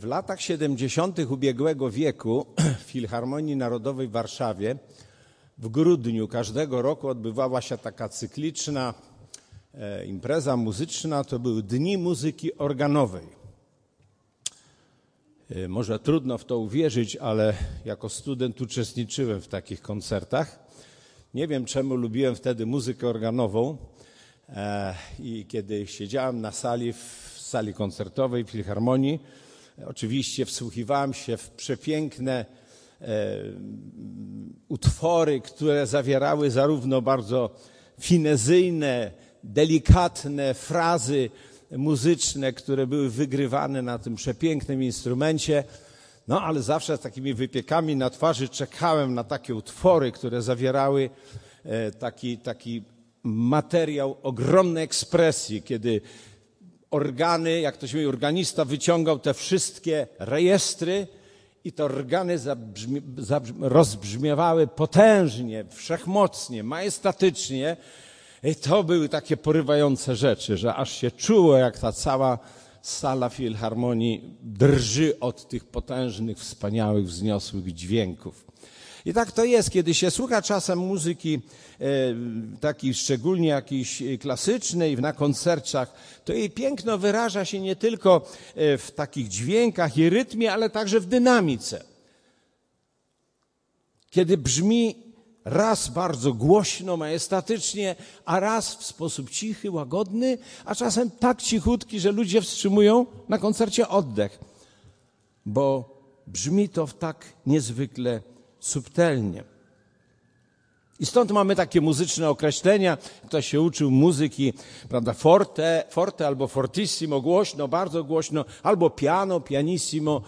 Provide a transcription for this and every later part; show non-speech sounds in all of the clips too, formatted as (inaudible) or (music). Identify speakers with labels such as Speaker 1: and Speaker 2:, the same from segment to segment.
Speaker 1: W latach 70. ubiegłego wieku (clears throat) w Filharmonii Narodowej w Warszawie w grudniu każdego roku odbywała się taka cykliczna e, impreza muzyczna. To były Dni Muzyki Organowej. E, może trudno w to uwierzyć, ale jako student uczestniczyłem w takich koncertach. Nie wiem, czemu lubiłem wtedy muzykę organową. E, I kiedy siedziałem na sali, w sali koncertowej w Filharmonii, Oczywiście wsłuchiwałem się w przepiękne e, utwory, które zawierały zarówno bardzo finezyjne, delikatne frazy muzyczne, które były wygrywane na tym przepięknym instrumencie. No ale zawsze z takimi wypiekami na twarzy czekałem na takie utwory, które zawierały e, taki, taki materiał ogromnej ekspresji, kiedy organy, jak to się mówi, organista wyciągał te wszystkie rejestry i te organy zabrzmi, zabrzmi, rozbrzmiewały potężnie, wszechmocnie, majestatycznie. I to były takie porywające rzeczy, że aż się czuło, jak ta cała sala filharmonii drży od tych potężnych, wspaniałych, wzniosłych dźwięków. I tak to jest, kiedy się słucha czasem muzyki e, takiej szczególnie jakiejś klasycznej na koncertach, to jej piękno wyraża się nie tylko e, w takich dźwiękach i rytmie, ale także w dynamice. Kiedy brzmi raz bardzo głośno, majestatycznie, a raz w sposób cichy, łagodny, a czasem tak cichutki, że ludzie wstrzymują na koncercie oddech, bo brzmi to w tak niezwykle subtelnie. I stąd mamy takie muzyczne określenia. Ktoś się uczył muzyki, prawda, forte, forte albo fortissimo, głośno, bardzo głośno, albo piano, pianissimo,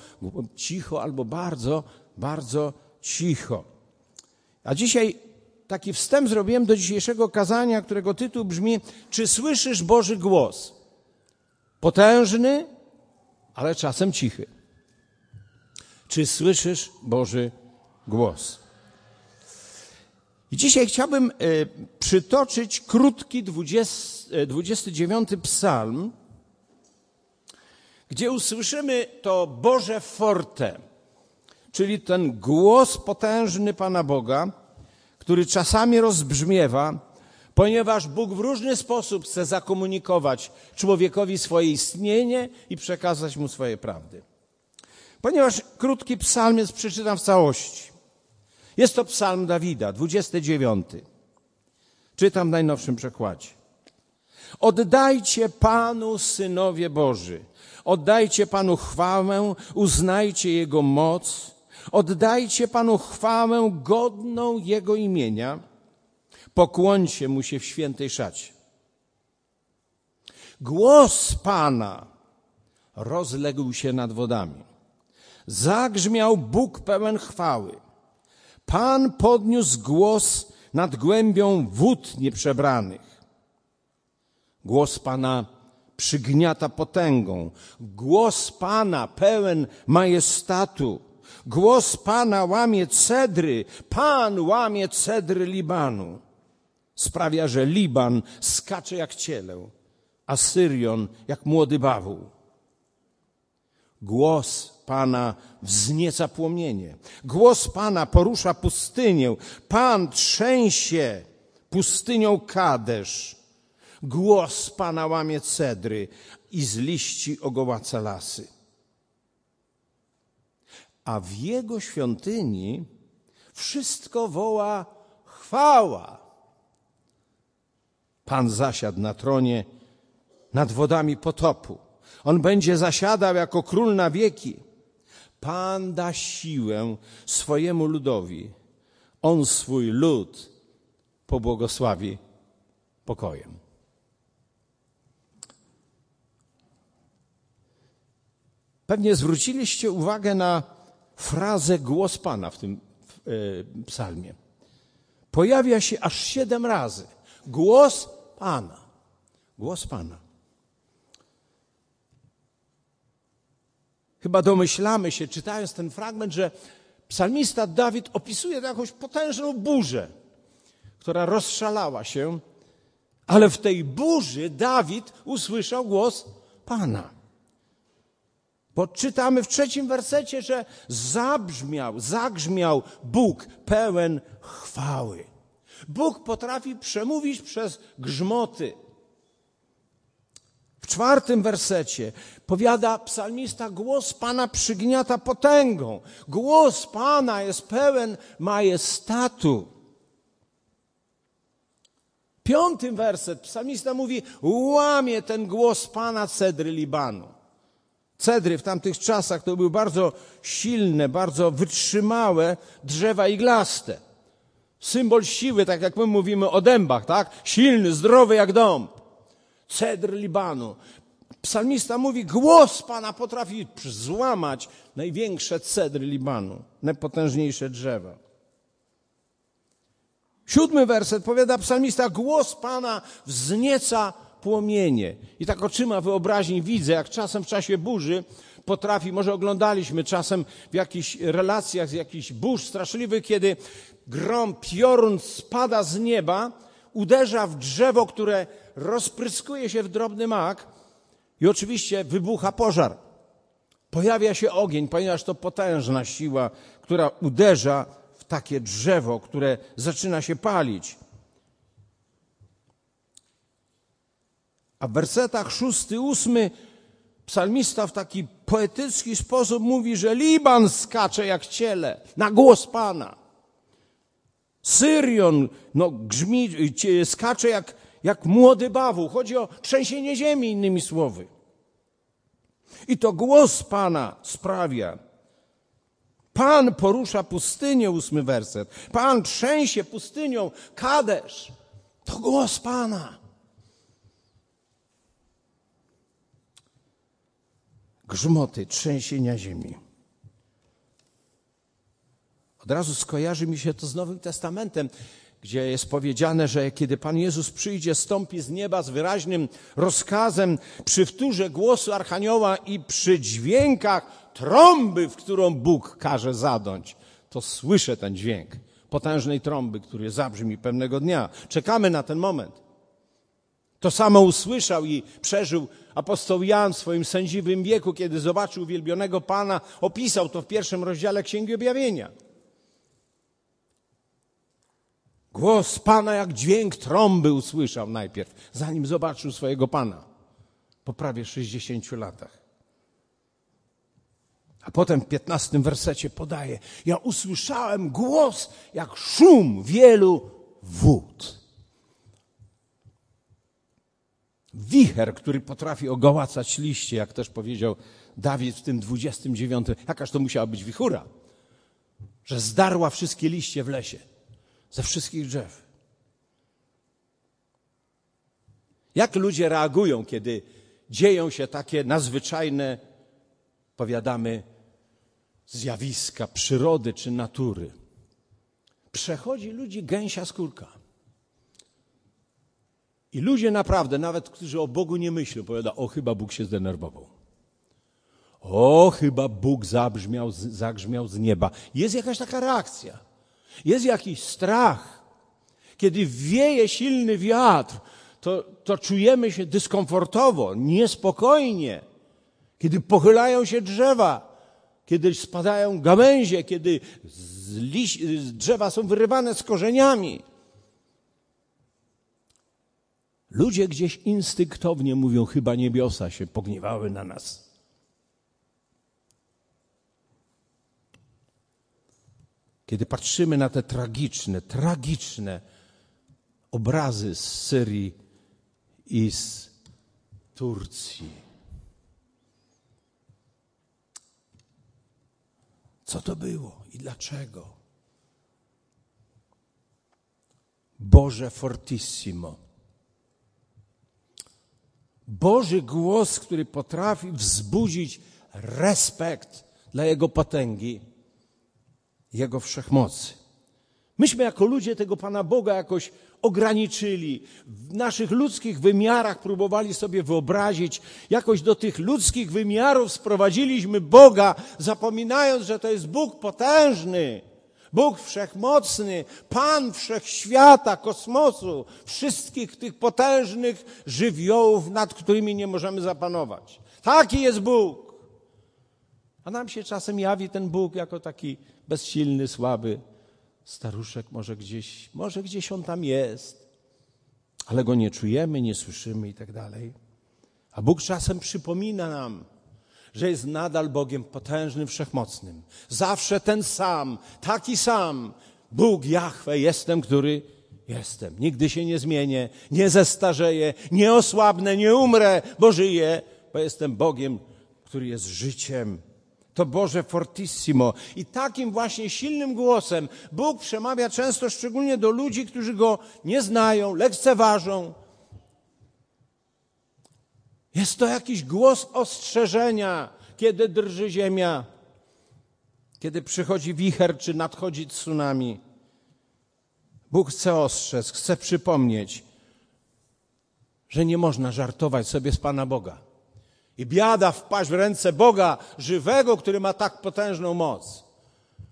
Speaker 1: cicho, albo bardzo, bardzo cicho. A dzisiaj taki wstęp zrobiłem do dzisiejszego kazania, którego tytuł brzmi Czy słyszysz Boży głos? Potężny, ale czasem cichy. Czy słyszysz Boży głos? I dzisiaj chciałbym e, przytoczyć krótki 20, 29 e, psalm, gdzie usłyszymy to Boże forte, czyli ten głos potężny Pana Boga, który czasami rozbrzmiewa, ponieważ Bóg w różny sposób chce zakomunikować człowiekowi swoje istnienie i przekazać mu swoje prawdy. Ponieważ krótki psalm jest, przeczytam w całości. Jest to psalm Dawida, 29. Czytam w najnowszym przekładzie. Oddajcie Panu, synowie Boży, oddajcie Panu chwałę, uznajcie Jego moc, oddajcie Panu chwałę godną Jego imienia, pokłońcie Mu się w świętej szacie. Głos Pana rozległ się nad wodami. Zagrzmiał Bóg pełen chwały. Pan podniósł głos nad głębią wód nieprzebranych. Głos Pana przygniata potęgą. Głos Pana pełen majestatu. Głos Pana łamie cedry. Pan łamie cedry Libanu. Sprawia, że Liban skacze jak ciele, a Syrion jak młody bawół. Głos Pana wznieca płomienie. Głos Pana porusza pustynię. Pan trzęsie pustynią Kadesz. Głos Pana łamie cedry i z liści ogołaca lasy. A w Jego świątyni wszystko woła chwała. Pan zasiadł na tronie nad wodami potopu. On będzie zasiadał jako król na wieki. Pan da siłę swojemu ludowi. On swój lud pobłogosławi pokojem. Pewnie zwróciliście uwagę na frazę głos Pana w tym e, psalmie. Pojawia się aż siedem razy. Głos Pana. Głos Pana. Chyba domyślamy się, czytając ten fragment, że psalmista Dawid opisuje jakąś potężną burzę, która rozszalała się, ale w tej burzy Dawid usłyszał głos Pana. Bo czytamy w trzecim wersecie, że zabrzmiał, zagrzmiał Bóg pełen chwały. Bóg potrafi przemówić przez grzmoty. Czwartym wersecie powiada psalmista, głos Pana przygniata potęgą. Głos Pana jest pełen majestatu. Piątym werset psalmista mówi, łamie ten głos Pana cedry Libanu. Cedry w tamtych czasach to były bardzo silne, bardzo wytrzymałe drzewa iglaste. Symbol siły, tak jak my mówimy o dębach, tak? Silny, zdrowy jak dom. Cedr Libanu. Psalmista mówi, głos Pana potrafi złamać największe cedry Libanu, najpotężniejsze drzewa. Siódmy werset powiada psalmista, głos Pana wznieca płomienie. I tak oczyma wyobraźni widzę, jak czasem w czasie burzy potrafi, może oglądaliśmy czasem w jakichś relacjach z jakichś burz straszliwych, kiedy grom, piorun spada z nieba, uderza w drzewo, które rozpryskuje się w drobny mak i oczywiście wybucha pożar. Pojawia się ogień, ponieważ to potężna siła, która uderza w takie drzewo, które zaczyna się palić. A w wersetach szósty, ósmy psalmista w taki poetycki sposób mówi, że Liban skacze jak ciele na głos Pana. Syrion no, grzmi, skacze jak, jak młody bawu. Chodzi o trzęsienie ziemi, innymi słowy. I to głos Pana sprawia. Pan porusza pustynię, ósmy werset. Pan trzęsie pustynią Kadesz. To głos Pana. grzmoty, trzęsienia ziemi. Od razu skojarzy mi się to z Nowym Testamentem, gdzie jest powiedziane, że kiedy Pan Jezus przyjdzie, stąpi z nieba z wyraźnym rozkazem przy wtórze głosu Archanioła i przy dźwiękach trąby, w którą Bóg każe zadąć. To słyszę ten dźwięk potężnej trąby, który zabrzmi pewnego dnia. Czekamy na ten moment. To samo usłyszał i przeżył apostoł Jan w swoim sędziwym wieku, kiedy zobaczył wielbionego Pana, opisał to w pierwszym rozdziale Księgi Objawienia. Głos Pana jak dźwięk trąby usłyszał najpierw, zanim zobaczył swojego Pana po prawie 60 latach. A potem w 15 wersecie podaje: Ja usłyszałem głos jak szum wielu wód wicher, który potrafi ogołacać liście, jak też powiedział Dawid w tym 29. Jakaż to musiała być wichura, że zdarła wszystkie liście w lesie, ze wszystkich drzew. Jak ludzie reagują, kiedy dzieją się takie nadzwyczajne, powiadamy, zjawiska przyrody czy natury? Przechodzi ludzi gęsia skórka. I ludzie naprawdę, nawet którzy o Bogu nie myślą, powiada, o chyba Bóg się zdenerwował. O, chyba Bóg zabrzmiał, zagrzmiał z nieba. Jest jakaś taka reakcja. Jest jakiś strach. Kiedy wieje silny wiatr, to, to czujemy się dyskomfortowo, niespokojnie. Kiedy pochylają się drzewa, kiedy spadają gałęzie, kiedy liś, drzewa są wyrywane z korzeniami. Ludzie gdzieś instynktownie mówią, chyba niebiosa się pogniewały na nas. Kiedy patrzymy na te tragiczne, tragiczne obrazy z Syrii i z Turcji. Co to było i dlaczego? Boże Fortissimo Boży głos, który potrafi wzbudzić respekt dla Jego potęgi, Jego wszechmocy. Myśmy jako ludzie tego Pana Boga jakoś ograniczyli, w naszych ludzkich wymiarach próbowali sobie wyobrazić, jakoś do tych ludzkich wymiarów sprowadziliśmy Boga, zapominając, że to jest Bóg potężny, Bóg wszechmocny, Pan wszechświata, kosmosu, wszystkich tych potężnych żywiołów, nad którymi nie możemy zapanować. Taki jest Bóg. A nam się czasem jawi ten Bóg jako taki bezsilny, słaby staruszek, może gdzieś, może gdzieś on tam jest, ale go nie czujemy, nie słyszymy i tak dalej. A Bóg czasem przypomina nam, że jest nadal Bogiem potężnym, wszechmocnym. Zawsze ten sam, taki sam. Bóg Jahwe jestem, który jestem. Nigdy się nie zmienię, nie zestarzeję, nie osłabnę, nie umrę, bo żyję, bo jestem Bogiem, który jest życiem. To Boże fortissimo. I takim właśnie silnym głosem Bóg przemawia często szczególnie do ludzi, którzy Go nie znają, lekceważą. Jest to jakiś głos ostrzeżenia, kiedy drży ziemia, kiedy przychodzi wicher czy nadchodzi tsunami. Bóg chce ostrzec, chce przypomnieć, że nie można żartować sobie z Pana Boga. I biada wpaść w ręce Boga żywego, który ma tak potężną moc.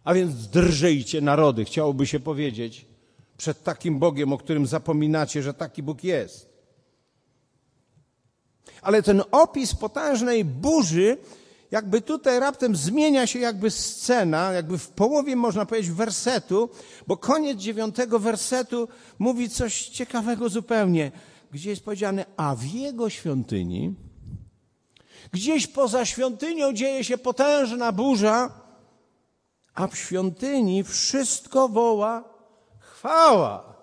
Speaker 1: A więc drżyjcie narody, chciałoby się powiedzieć, przed takim Bogiem, o którym zapominacie, że taki Bóg jest. Ale ten opis potężnej burzy, jakby tutaj raptem zmienia się jakby scena, jakby w połowie można powiedzieć wersetu, bo koniec dziewiątego wersetu mówi coś ciekawego zupełnie, gdzie jest powiedziane, a w jego świątyni, Gdzieś poza świątynią dzieje się potężna burza, a w świątyni wszystko woła chwała.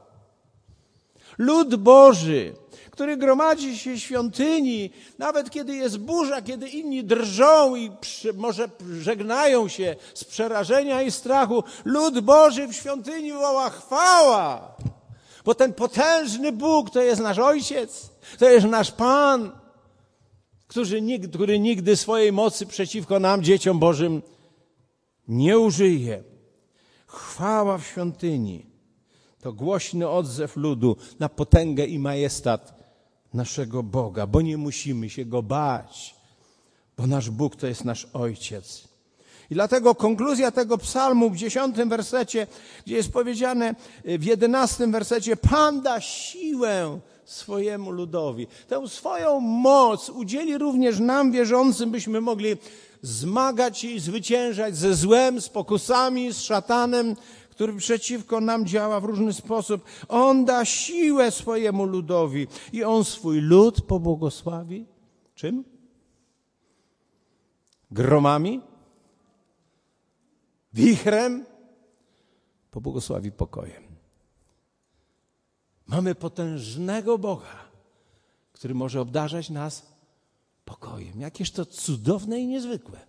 Speaker 1: Lud Boży, który gromadzi się w świątyni, nawet kiedy jest burza, kiedy inni drżą i przy, może żegnają się z przerażenia i strachu, lud Boży w świątyni woła chwała. Bo ten potężny Bóg to jest nasz Ojciec, to jest nasz Pan który nigdy, który nigdy swojej mocy przeciwko nam, dzieciom Bożym, nie użyje. Chwała w świątyni to głośny odzew ludu na potęgę i majestat naszego Boga, bo nie musimy się go bać, bo nasz Bóg to jest nasz Ojciec. I dlatego konkluzja tego psalmu w dziesiątym wersecie, gdzie jest powiedziane w jedenastym wersecie, Pan da siłę swojemu ludowi. Tę swoją moc udzieli również nam, wierzącym, byśmy mogli zmagać się i zwyciężać ze złem, z pokusami, z szatanem, który przeciwko nam działa w różny sposób. On da siłę swojemu ludowi i on swój lud pobłogosławi. Czym? Gromami? Wichrem? Pobłogosławi pokojem. Mamy potężnego Boga, który może obdarzać nas pokojem. Jakież to cudowne i niezwykłe.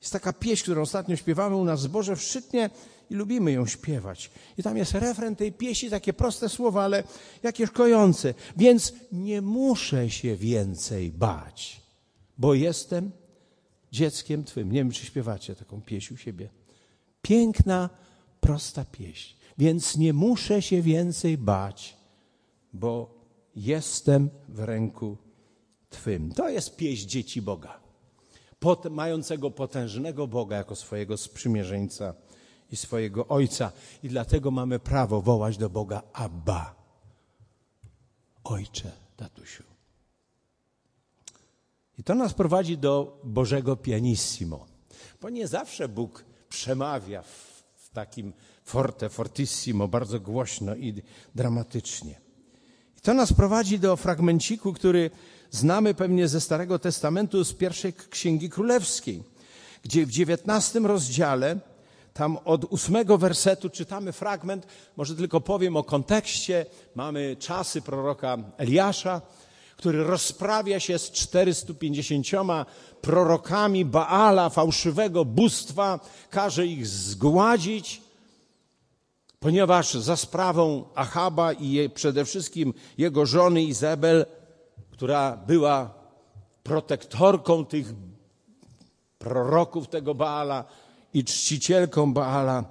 Speaker 1: Jest taka pieśń, którą ostatnio śpiewamy u nas w zborze w Szczytnie i lubimy ją śpiewać. I tam jest refren tej pieśni, takie proste słowa, ale jakież kojące. Więc nie muszę się więcej bać, bo jestem dzieckiem Twym. Nie wiem, czy śpiewacie taką pieśń u siebie. Piękna, prosta pieśń. Więc nie muszę się więcej bać, bo jestem w ręku Twym. To jest pieśń dzieci Boga, pot, mającego potężnego Boga jako swojego sprzymierzeńca i swojego Ojca. I dlatego mamy prawo wołać do Boga Abba, Ojcze, tatusiu. I to nas prowadzi do Bożego pianissimo, bo nie zawsze Bóg przemawia w, w takim forte, fortissimo, bardzo głośno i dramatycznie. I to nas prowadzi do fragmenciku, który znamy pewnie ze Starego Testamentu, z pierwszej Księgi Królewskiej, gdzie w dziewiętnastym rozdziale, tam od ósmego wersetu czytamy fragment, może tylko powiem o kontekście. Mamy czasy proroka Eliasza, który rozprawia się z 450 prorokami Baala, fałszywego bóstwa, każe ich zgładzić ponieważ za sprawą Achaba i przede wszystkim jego żony Izabel, która była protektorką tych proroków tego Baala i czcicielką Baala,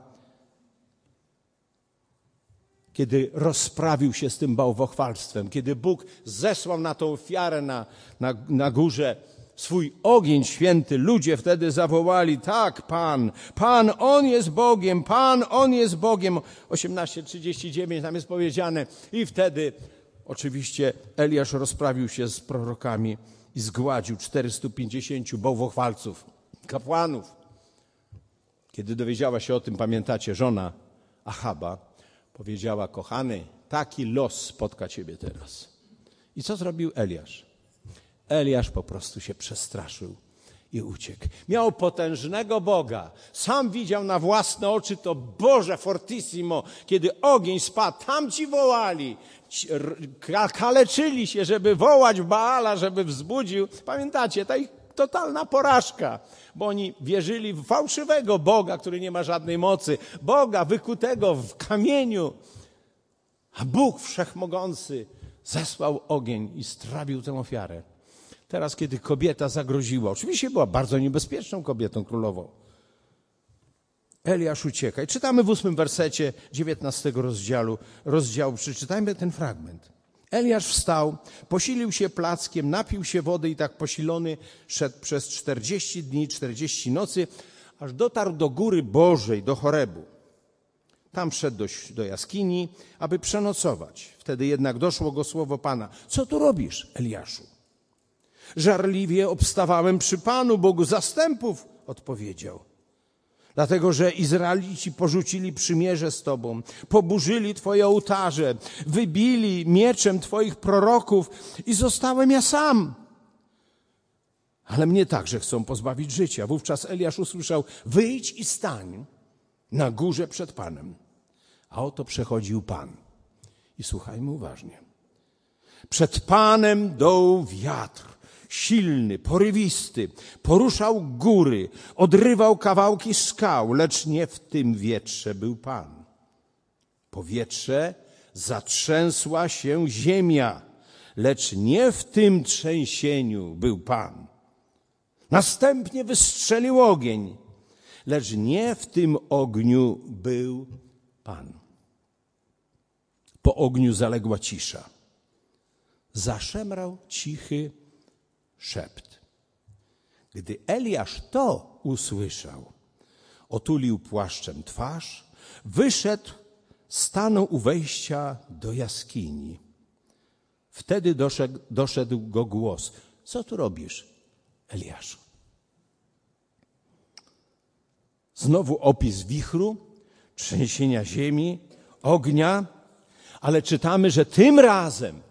Speaker 1: kiedy rozprawił się z tym bałwochwalstwem, kiedy Bóg zesłał na tą ofiarę na, na, na górze swój ogień święty, ludzie wtedy zawołali, tak, Pan, Pan, On jest Bogiem, Pan, On jest Bogiem. 18.39 tam jest powiedziane. I wtedy oczywiście Eliasz rozprawił się z prorokami i zgładził 450 bałwochwalców, kapłanów. Kiedy dowiedziała się o tym, pamiętacie, żona Achaba powiedziała, kochany, taki los spotka ciebie teraz. I co zrobił Eliasz? Eliasz po prostu się przestraszył i uciekł. Miał potężnego Boga. Sam widział na własne oczy to Boże fortissimo, kiedy ogień spadł. Tam ci wołali, kaleczyli się, żeby wołać Baala, żeby wzbudził. Pamiętacie, ta ich totalna porażka, bo oni wierzyli w fałszywego Boga, który nie ma żadnej mocy. Boga wykutego w kamieniu. A Bóg Wszechmogący zesłał ogień i strawił tę ofiarę. Teraz, kiedy kobieta zagroziła, oczywiście była bardzo niebezpieczną kobietą królową, Eliasz ucieka. I czytamy w ósmym wersecie dziewiętnastego rozdziału, rozdziału, przeczytajmy ten fragment. Eliasz wstał, posilił się plackiem, napił się wody i tak posilony szedł przez czterdzieści dni, czterdzieści nocy, aż dotarł do góry Bożej, do Chorebu. Tam szedł do, do jaskini, aby przenocować. Wtedy jednak doszło go słowo Pana. Co tu robisz, Eliaszu? Żarliwie obstawałem przy Panu, Bogu zastępów, odpowiedział. Dlatego, że Izraelici porzucili przymierze z Tobą, poburzyli Twoje ołtarze, wybili mieczem Twoich proroków i zostałem ja sam. Ale mnie także chcą pozbawić życia. Wówczas Eliasz usłyszał, wyjdź i stań na górze przed Panem. A oto przechodził Pan. I słuchajmy uważnie. Przed Panem doł wiatr silny, porywisty, poruszał góry, odrywał kawałki skał, lecz nie w tym wietrze był Pan. Powietrze zatrzęsła się ziemia, lecz nie w tym trzęsieniu był Pan. Następnie wystrzelił ogień, lecz nie w tym ogniu był Pan. Po ogniu zaległa cisza. Zaszemrał cichy szept. Gdy Eliasz to usłyszał, otulił płaszczem twarz, wyszedł, stanął u wejścia do jaskini. Wtedy doszedł, doszedł go głos. Co tu robisz, Eliaszu? Znowu opis wichru, trzęsienia ziemi, ognia, ale czytamy, że tym razem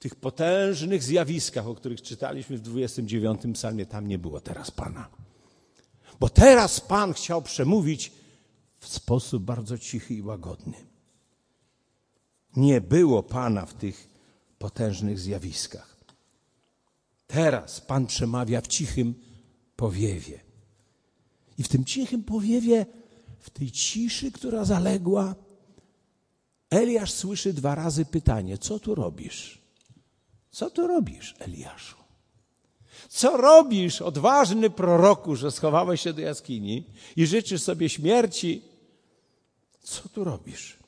Speaker 1: tych potężnych zjawiskach, o których czytaliśmy w 29 psalmie, tam nie było teraz Pana. Bo teraz Pan chciał przemówić w sposób bardzo cichy i łagodny. Nie było Pana w tych potężnych zjawiskach. Teraz Pan przemawia w cichym powiewie. I w tym cichym powiewie, w tej ciszy, która zaległa, Eliasz słyszy dwa razy pytanie: Co tu robisz? Co tu robisz, Eliaszu? Co robisz, odważny proroku, że schowałeś się do jaskini i życzysz sobie śmierci? Co tu robisz?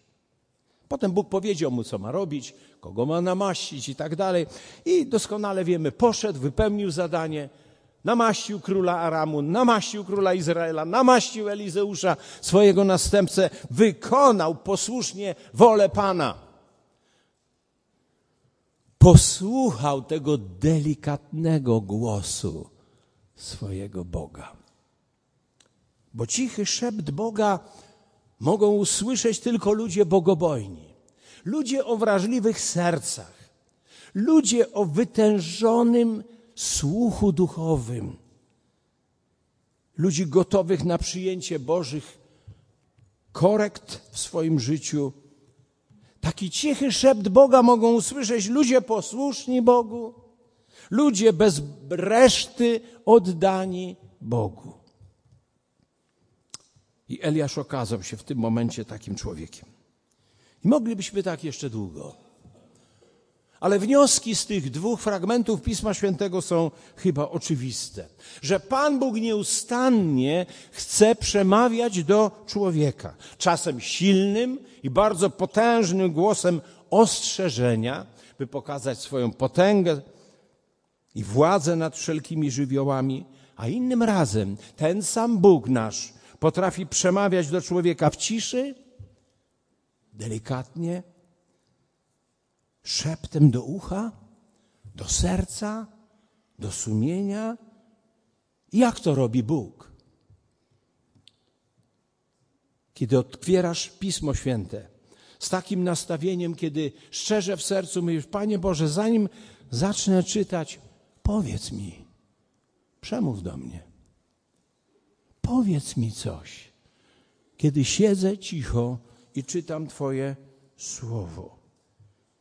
Speaker 1: Potem Bóg powiedział mu, co ma robić, kogo ma namaścić i tak dalej. I doskonale wiemy, poszedł, wypełnił zadanie, namaścił króla Aramu, namaścił króla Izraela, namaścił Elizeusza, swojego następcę, wykonał posłusznie wolę Pana posłuchał tego delikatnego głosu swojego Boga. Bo cichy szept Boga mogą usłyszeć tylko ludzie bogobojni, ludzie o wrażliwych sercach, ludzie o wytężonym słuchu duchowym, ludzi gotowych na przyjęcie Bożych korekt w swoim życiu Taki cichy szept Boga mogą usłyszeć ludzie posłuszni Bogu, ludzie bez reszty oddani Bogu. I Eliasz okazał się w tym momencie takim człowiekiem. I moglibyśmy tak jeszcze długo. Ale wnioski z tych dwóch fragmentów Pisma Świętego są chyba oczywiste. Że Pan Bóg nieustannie chce przemawiać do człowieka. Czasem silnym i bardzo potężnym głosem ostrzeżenia, by pokazać swoją potęgę i władzę nad wszelkimi żywiołami, a innym razem ten sam Bóg nasz potrafi przemawiać do człowieka w ciszy, delikatnie, szeptem do ucha, do serca, do sumienia. Jak to robi Bóg? Kiedy otwierasz Pismo Święte z takim nastawieniem, kiedy szczerze w sercu mówisz, Panie Boże, zanim zacznę czytać, powiedz mi, przemów do mnie. Powiedz mi coś. Kiedy siedzę cicho i czytam Twoje słowo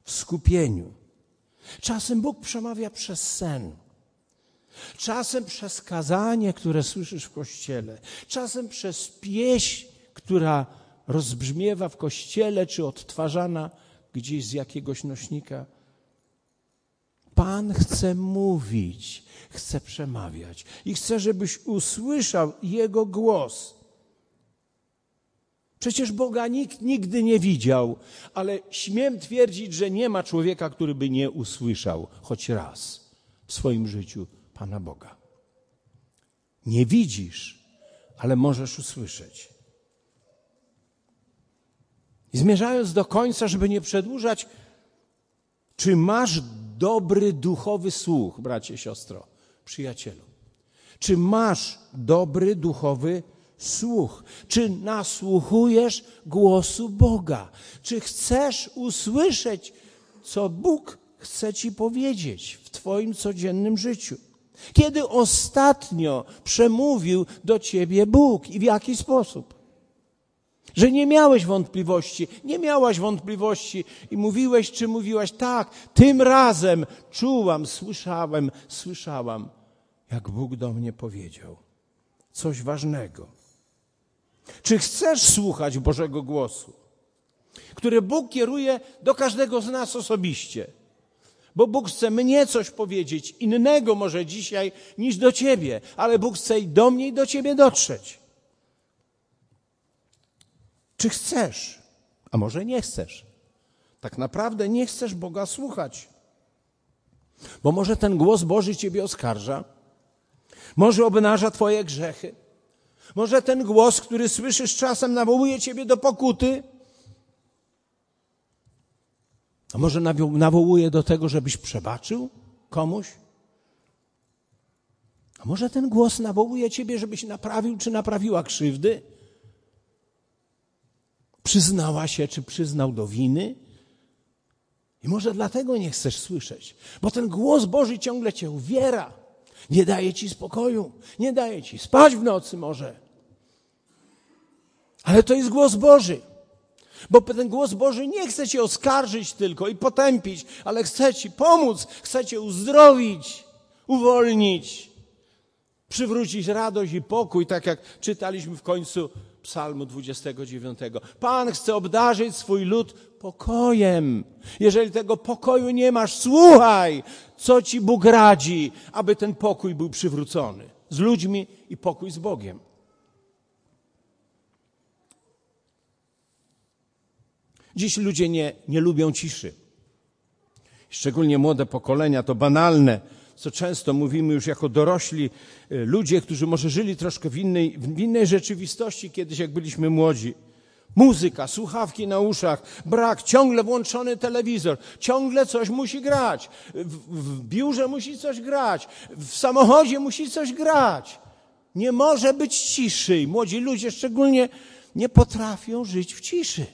Speaker 1: w skupieniu. Czasem Bóg przemawia przez sen. Czasem przez kazanie, które słyszysz w kościele, czasem przez pieśń, która rozbrzmiewa w kościele, czy odtwarzana gdzieś z jakiegoś nośnika. Pan chce mówić, chce przemawiać i chce, żebyś usłyszał Jego głos. Przecież Boga nikt nigdy nie widział, ale śmiem twierdzić, że nie ma człowieka, który by nie usłyszał choć raz w swoim życiu Pana Boga. Nie widzisz, ale możesz usłyszeć. I zmierzając do końca, żeby nie przedłużać, czy masz dobry duchowy słuch, bracie, siostro, przyjacielu? Czy masz dobry duchowy słuch? Czy nasłuchujesz głosu Boga? Czy chcesz usłyszeć, co Bóg chce ci powiedzieć w Twoim codziennym życiu? Kiedy ostatnio przemówił do ciebie Bóg i w jaki sposób? Że nie miałeś wątpliwości, nie miałaś wątpliwości i mówiłeś, czy mówiłaś, tak, tym razem czułam, słyszałem, słyszałam, jak Bóg do mnie powiedział coś ważnego. Czy chcesz słuchać Bożego głosu, który Bóg kieruje do każdego z nas osobiście? Bo Bóg chce mnie coś powiedzieć innego może dzisiaj niż do ciebie, ale Bóg chce i do mnie i do ciebie dotrzeć. Czy chcesz? A może nie chcesz? Tak naprawdę nie chcesz Boga słuchać. Bo może ten głos Boży ciebie oskarża, może obnaża twoje grzechy, może ten głos, który słyszysz czasem, nawołuje ciebie do pokuty, a może nawołuje do tego, żebyś przebaczył komuś? A może ten głos nawołuje ciebie, żebyś naprawił czy naprawiła krzywdy? Przyznała się, czy przyznał do winy? I może dlatego nie chcesz słyszeć, bo ten głos Boży ciągle cię uwiera, nie daje ci spokoju, nie daje ci spać w nocy może. Ale to jest głos Boży. Bo ten głos Boży nie chce cię oskarżyć tylko i potępić, ale chce ci pomóc, chce cię uzdrowić, uwolnić, przywrócić radość i pokój, tak jak czytaliśmy w końcu Psalmu 29. Pan chce obdarzyć swój lud pokojem. Jeżeli tego pokoju nie masz, słuchaj, co ci Bóg radzi, aby ten pokój był przywrócony z ludźmi i pokój z Bogiem. Dziś ludzie nie, nie lubią ciszy. Szczególnie młode pokolenia, to banalne, co często mówimy już jako dorośli y, ludzie, którzy może żyli troszkę w innej, w innej rzeczywistości kiedyś, jak byliśmy młodzi. Muzyka, słuchawki na uszach, brak, ciągle włączony telewizor, ciągle coś musi grać. W, w biurze musi coś grać, w samochodzie musi coś grać. Nie może być ciszy. Młodzi ludzie szczególnie nie potrafią żyć w ciszy.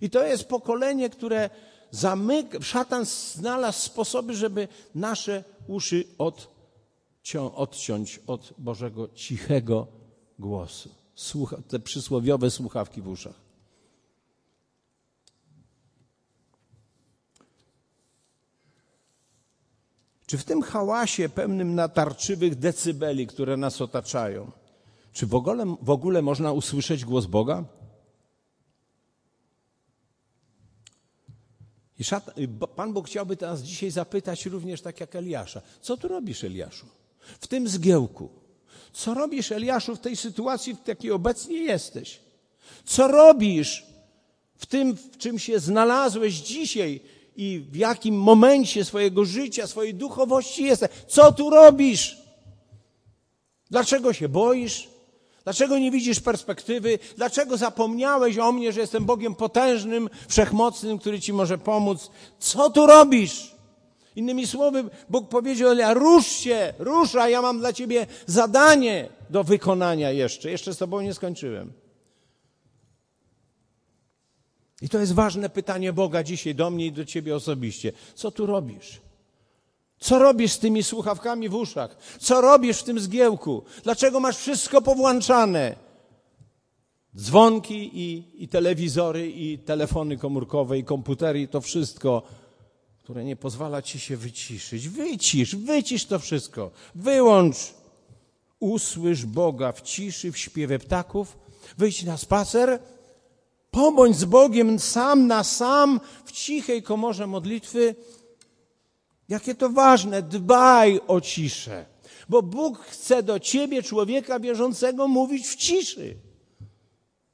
Speaker 1: I to jest pokolenie, które zamyka, szatan znalazł sposoby, żeby nasze uszy odcią, odciąć od Bożego cichego głosu. Słucha, te przysłowiowe słuchawki w uszach. Czy w tym hałasie pełnym natarczywych decybeli, które nas otaczają, czy w ogóle, w ogóle można usłyszeć głos Boga? I szatan, Pan Bóg chciałby nas dzisiaj zapytać również tak jak Eliasza. Co tu robisz, Eliaszu? W tym zgiełku. Co robisz, Eliaszu, w tej sytuacji, w jakiej obecnie jesteś? Co robisz w tym, w czym się znalazłeś dzisiaj i w jakim momencie swojego życia, swojej duchowości jesteś? Co tu robisz? Dlaczego się boisz? Dlaczego nie widzisz perspektywy? Dlaczego zapomniałeś o mnie, że jestem Bogiem potężnym, wszechmocnym, który ci może pomóc? Co tu robisz? Innymi słowy, Bóg powiedział, ja rusz się, ruszaj, ja mam dla ciebie zadanie do wykonania jeszcze. Jeszcze z tobą nie skończyłem. I to jest ważne pytanie Boga dzisiaj do mnie i do ciebie osobiście. Co tu robisz? Co robisz z tymi słuchawkami w uszach? Co robisz w tym zgiełku? Dlaczego masz wszystko powłączane? Dzwonki i, i telewizory, i telefony komórkowe, i komputery, i to wszystko, które nie pozwala ci się wyciszyć. Wycisz, wycisz to wszystko. Wyłącz. Usłysz Boga w ciszy, w śpiewie ptaków. Wyjdź na spacer. Pobądź z Bogiem sam na sam w cichej komorze modlitwy Jakie to ważne, dbaj o ciszę, bo Bóg chce do ciebie, człowieka wierzącego, mówić w ciszy.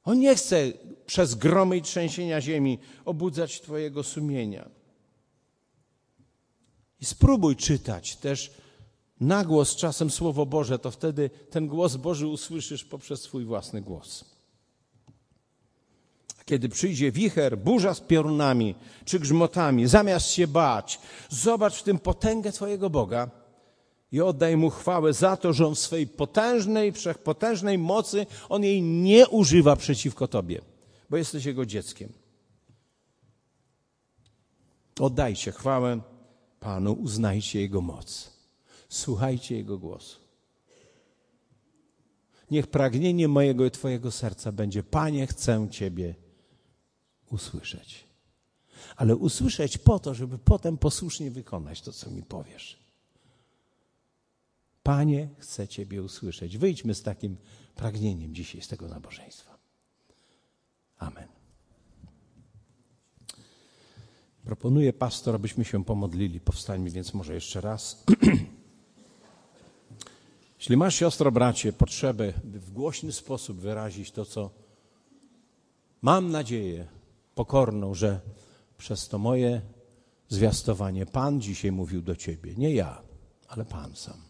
Speaker 1: On nie chce przez gromy i trzęsienia ziemi obudzać twojego sumienia. I spróbuj czytać też na głos czasem Słowo Boże, to wtedy ten głos Boży usłyszysz poprzez swój własny głos kiedy przyjdzie wicher, burza z piorunami czy grzmotami, zamiast się bać, zobacz w tym potęgę Twojego Boga i oddaj Mu chwałę za to, że On w swej potężnej, wszechpotężnej mocy, On jej nie używa przeciwko Tobie, bo jesteś Jego dzieckiem. Oddajcie chwałę Panu, uznajcie Jego moc. Słuchajcie Jego głosu. Niech pragnienie mojego i Twojego serca będzie, Panie, chcę Ciebie usłyszeć. Ale usłyszeć po to, żeby potem posłusznie wykonać to, co mi powiesz. Panie, chcę Ciebie usłyszeć. Wyjdźmy z takim pragnieniem dzisiaj z tego nabożeństwa. Amen. Proponuję pastor, abyśmy się pomodlili. Powstańmy więc może jeszcze raz. (clears throat) Jeśli masz, siostro, bracie, potrzebę, by w głośny sposób wyrazić to, co mam nadzieję, pokorną, że przez to moje zwiastowanie Pan dzisiaj mówił do ciebie. Nie ja, ale Pan sam.